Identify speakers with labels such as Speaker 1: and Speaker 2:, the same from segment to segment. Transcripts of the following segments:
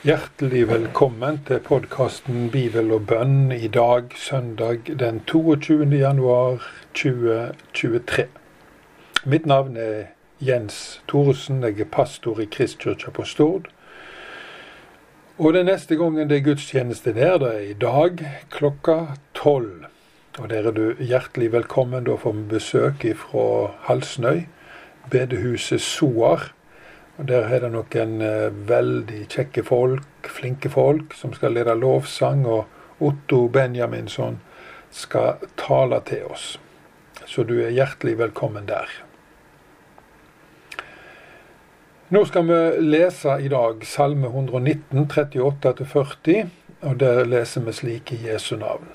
Speaker 1: Hjertelig velkommen til podkasten Bibel og bønn i dag, søndag den 22. januar 2023. Mitt navn er Jens Thoresen, jeg er pastor i Kristkirka på Stord. Og den neste gangen det er gudstjeneste der, det er i dag klokka tolv. Og der er du hjertelig velkommen. Da vi besøk fra Halsnøy, bedehuset Soar og Der er det noen eh, veldig kjekke folk, flinke folk, som skal lede lovsang. Og Otto Benjaminsson skal tale til oss. Så du er hjertelig velkommen der. Nå skal vi lese i dag Salme 119, 38-40, og der leser vi slik i Jesu navn.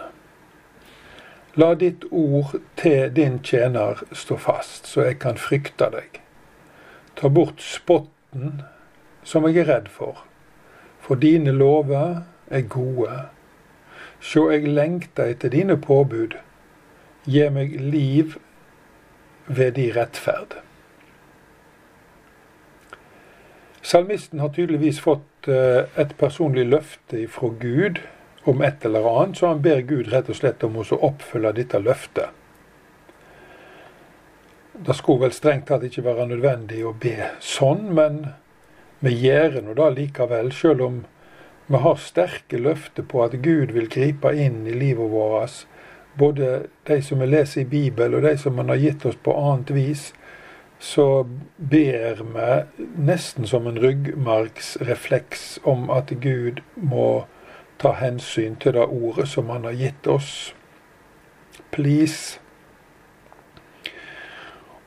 Speaker 1: La ditt ord til din tjener stå fast, så jeg kan frykte deg. Ta bort spott frykten som jeg er redd for, for dine lover er gode. Sjå, jeg lengter etter dine påbud. Gi meg liv ved di rettferd. Salmisten har tydeligvis fått eh, et personlig løfte fra Gud om et eller annet, så han ber Gud rett og slett om å oppfylle dette løftet. Det skulle vel strengt tatt ikke være nødvendig å be sånn, men vi gjør nå det likevel, selv om vi har sterke løfter på at Gud vil gripe inn i livet vårt. Både de som vi leser i Bibelen, og de som Han har gitt oss på annet vis. Så ber vi nesten som en ryggmargsrefleks om at Gud må ta hensyn til det ordet som Han har gitt oss. Please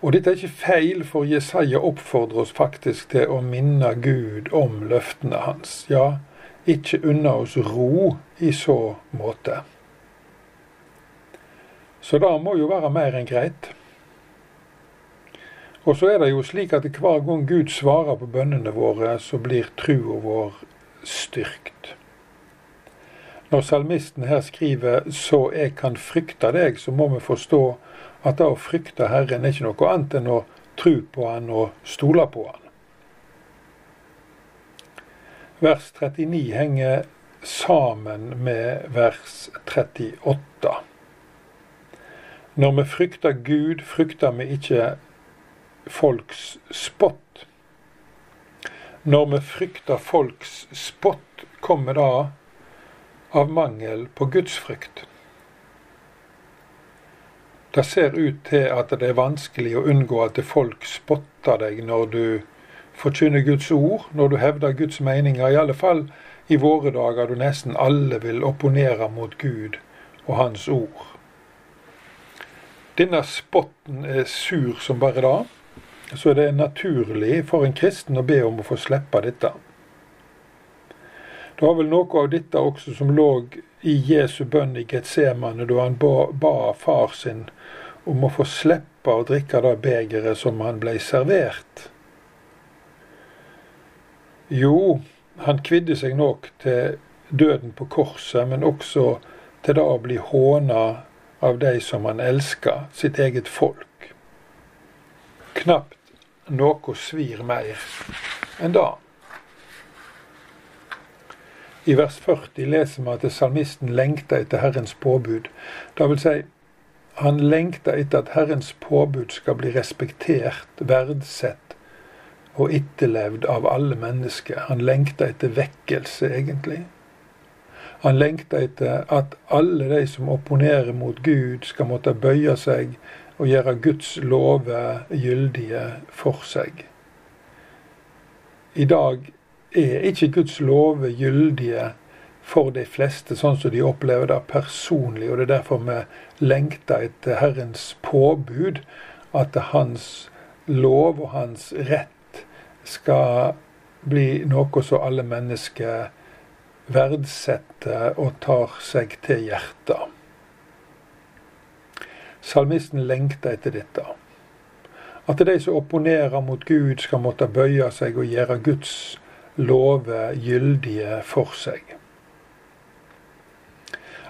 Speaker 1: og dette er ikke feil, for Jesaja oppfordrer oss faktisk til å minne Gud om løftene hans. Ja, ikke unna oss ro i så måte. Så det må jo være mer enn greit. Og så er det jo slik at hver gang Gud svarer på bønnene våre, så blir trua vår styrkt. Når salmisten her skriver 'så jeg kan frykte deg', så må vi forstå at det å frykte Herren er ikke noe annet enn å tro på Han og stole på Han. Vers 39 henger sammen med vers 38. Når vi frykter Gud, frykter vi ikke folks spott. Når vi frykter folks spott, kommer det av mangel på gudsfrykt. Det ser ut til at det er vanskelig å unngå at folk spotter deg når du forkynner Guds ord, når du hevder Guds meninger. I alle fall i våre dager, da nesten alle vil opponere mot Gud og Hans ord. Denne spotten er sur som bare det, så det er naturlig for en kristen å be om å få slippe dette. Det var vel noe av dette også som lå i Jesu bønn i Getsemane, da han ba, ba far sin om å få slippe å drikke det begeret som han ble servert. Jo, han kvidde seg nok til døden på korset, men også til det å bli håna av de som han elska, sitt eget folk. Knapt noe svir mer enn det. I vers 40 leser vi at salmisten lengter etter Herrens påbud. Det vil si, han lengter etter at Herrens påbud skal bli respektert, verdsett og etterlevd av alle mennesker. Han lengter etter vekkelse, egentlig. Han lengter etter at alle de som opponerer mot Gud, skal måtte bøye seg og gjøre Guds lover gyldige for seg. I dag er ikke Guds lover gyldige for de fleste, sånn som de opplever det personlig. Og det er derfor vi lengter etter Herrens påbud, at Hans lov og Hans rett skal bli noe som alle mennesker verdsetter og tar seg til hjertet. Salmisten lengter etter dette. At de som opponerer mot Gud, skal måtte bøye seg og gjøre Guds lover gyldige for seg.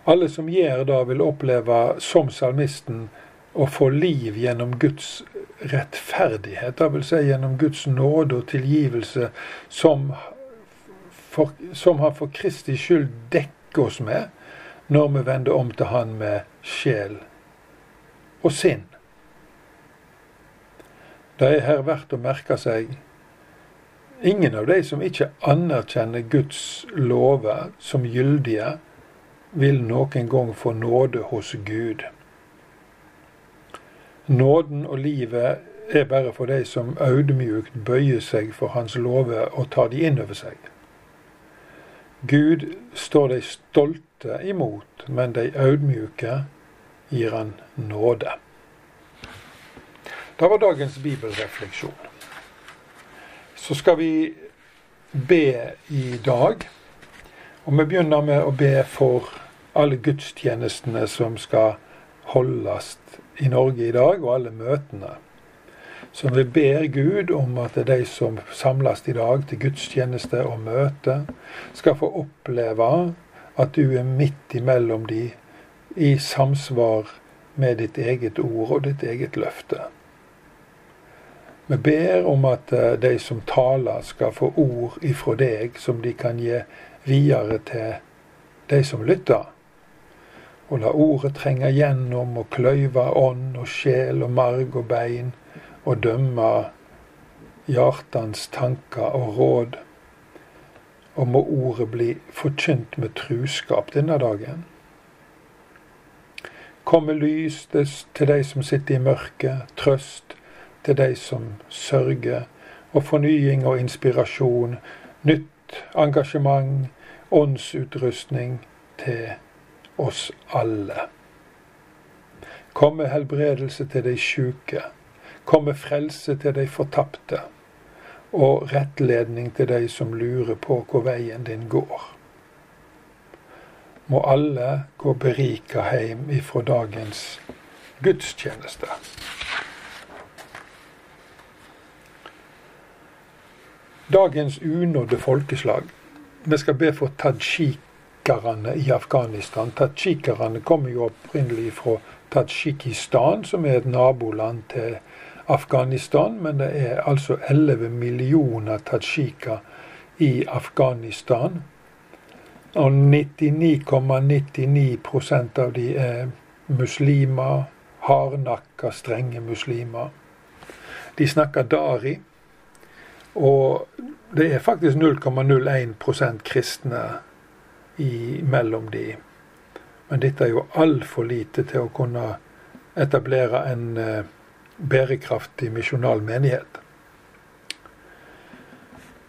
Speaker 1: Alle som gjør det, vil oppleve, som salmisten, å få liv gjennom Guds rettferdighet. Vil si gjennom Guds nåde og tilgivelse, som for, som han for Kristi skyld dekker oss med når vi vender om til Han med sjel og sinn. Det er her verdt å merke seg ingen av de som ikke anerkjenner Guds lover som gyldige, vil noen gang få nåde hos Gud. Nåden og livet er bare for de som audmjukt bøyer seg for Hans lover og tar de inn over seg. Gud står de stolte imot, men de audmjuke gir han nåde. Det var dagens bibelrefleksjon. Så skal vi be i dag. Og vi begynner med å be for alle gudstjenestene som skal holdes i Norge i dag, og alle møtene. Så vi ber Gud om at de som samles i dag til gudstjeneste og møte, skal få oppleve at du er midt imellom de i samsvar med ditt eget ord og ditt eget løfte. Vi ber om at eh, de som taler, skal få ord ifra deg som de kan gi videre til de som lytter. Og la ordet trenge gjennom og kløyve ånd og sjel og marg og bein og dømme hjertens tanker og råd. Og må ordet bli forkynt med truskap denne dagen. Kom med lys til de som sitter i mørket, trøst til de som sørger, og fornying og inspirasjon, nytt engasjement, åndsutrustning til oss alle. Kom med helbredelse til de sjuke. Kom med frelse til de fortapte. Og rettledning til de som lurer på hvor veien din går. Må alle gå berika hjem ifra dagens gudstjeneste. Dagens unådde folkeslag. Vi skal be for tadsjikerne i Afghanistan. Tadsjikerne kommer jo opprinnelig fra Tadsjikistan, som er et naboland til Afghanistan. Men det er altså 11 millioner tadsjiker i Afghanistan. Og 99,99 ,99 av de er muslimer. Hardnakka, strenge muslimer. De snakker dari. Og det er faktisk 0,01% kristne mellom de. Men dette er jo altfor lite til å kunne etablere en uh, bærekraftig misjonal menighet.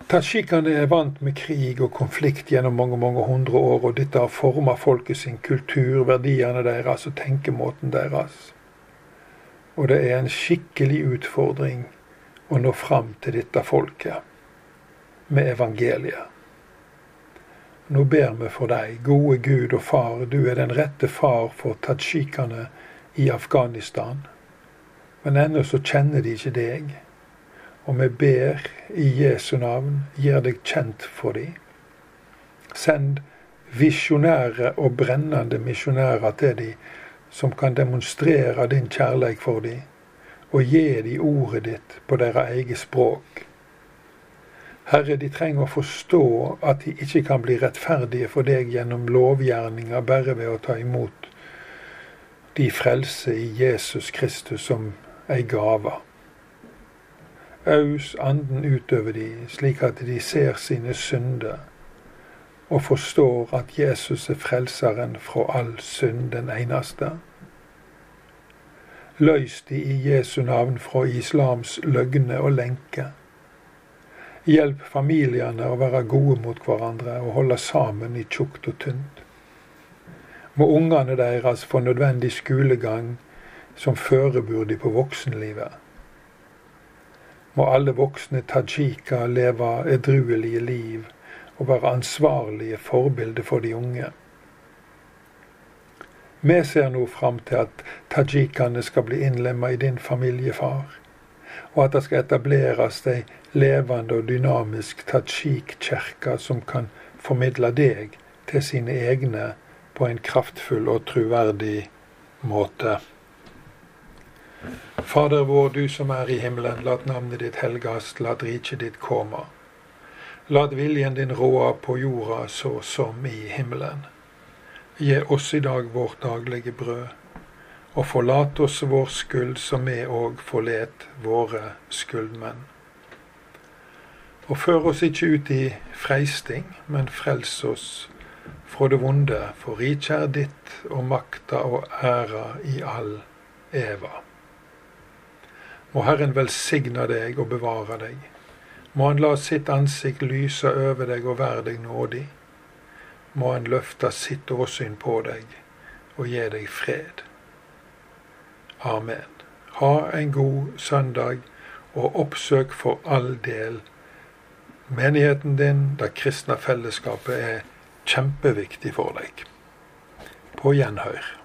Speaker 1: Tadsjikene er vant med krig og konflikt gjennom mange mange hundre år, og dette har forma folket sin kultur, verdiene deres og tenkemåten deres. Og det er en skikkelig utfordring å nå fram til dette folket med evangeliet. Nå ber vi for deg, gode Gud og Far, du er den rette far for tadsjikene i Afghanistan. Men ennå så kjenner de ikke deg. Og vi ber i Jesu navn, gjør deg kjent for dem. Send visjonære og brennende misjonærer til dem, som kan demonstrere din kjærlighet for dem og gi de ordet ditt på deres eget språk. Herre, de trenger å forstå at de ikke kan bli rettferdige for deg gjennom lovgjerninger bare ved å ta imot de frelse i Jesus Kristus som ei gave. Aus anden utover de, slik at de ser sine synder og forstår at Jesus er frelseren fra all synd, den eneste. Løs de i Jesu navn fra islams løgne og lenke. Hjelp familiene å være gode mot hverandre og holde sammen i tjukt og tynt. Må ungene deres få nødvendig skolegang som føreburde på voksenlivet. Må alle voksne tadsjiker leve edruelige liv og være ansvarlige forbilder for de unge. Vi ser nå fram til at tadsjikene skal bli innlemma i din familiefar, og at det skal etableres ei levende og dynamisk tadsjik-kirke som kan formidle deg til sine egne på en kraftfull og troverdig måte. Fader vår, du som er i himmelen, lat navnet ditt helgast, lat riket ditt komme. Lat viljen din råde på jorda så som i himmelen. Gi oss i dag vårt daglige brød, og forlat oss vår skyld som vi òg forlet våre skyldmenn. Og før oss ikke ut i freisting, men frels oss fra det vonde, for riket er ditt og makta og æra i all eva. Må Herren velsigne deg og bevare deg. Må Han la sitt ansikt lyse over deg og være deg nådig må han løfte sitt åsyn på deg og gi deg fred. Amen. Ha en god søndag, og oppsøk for all del menigheten din, det kristne fellesskapet er kjempeviktig for deg. På gjenhør.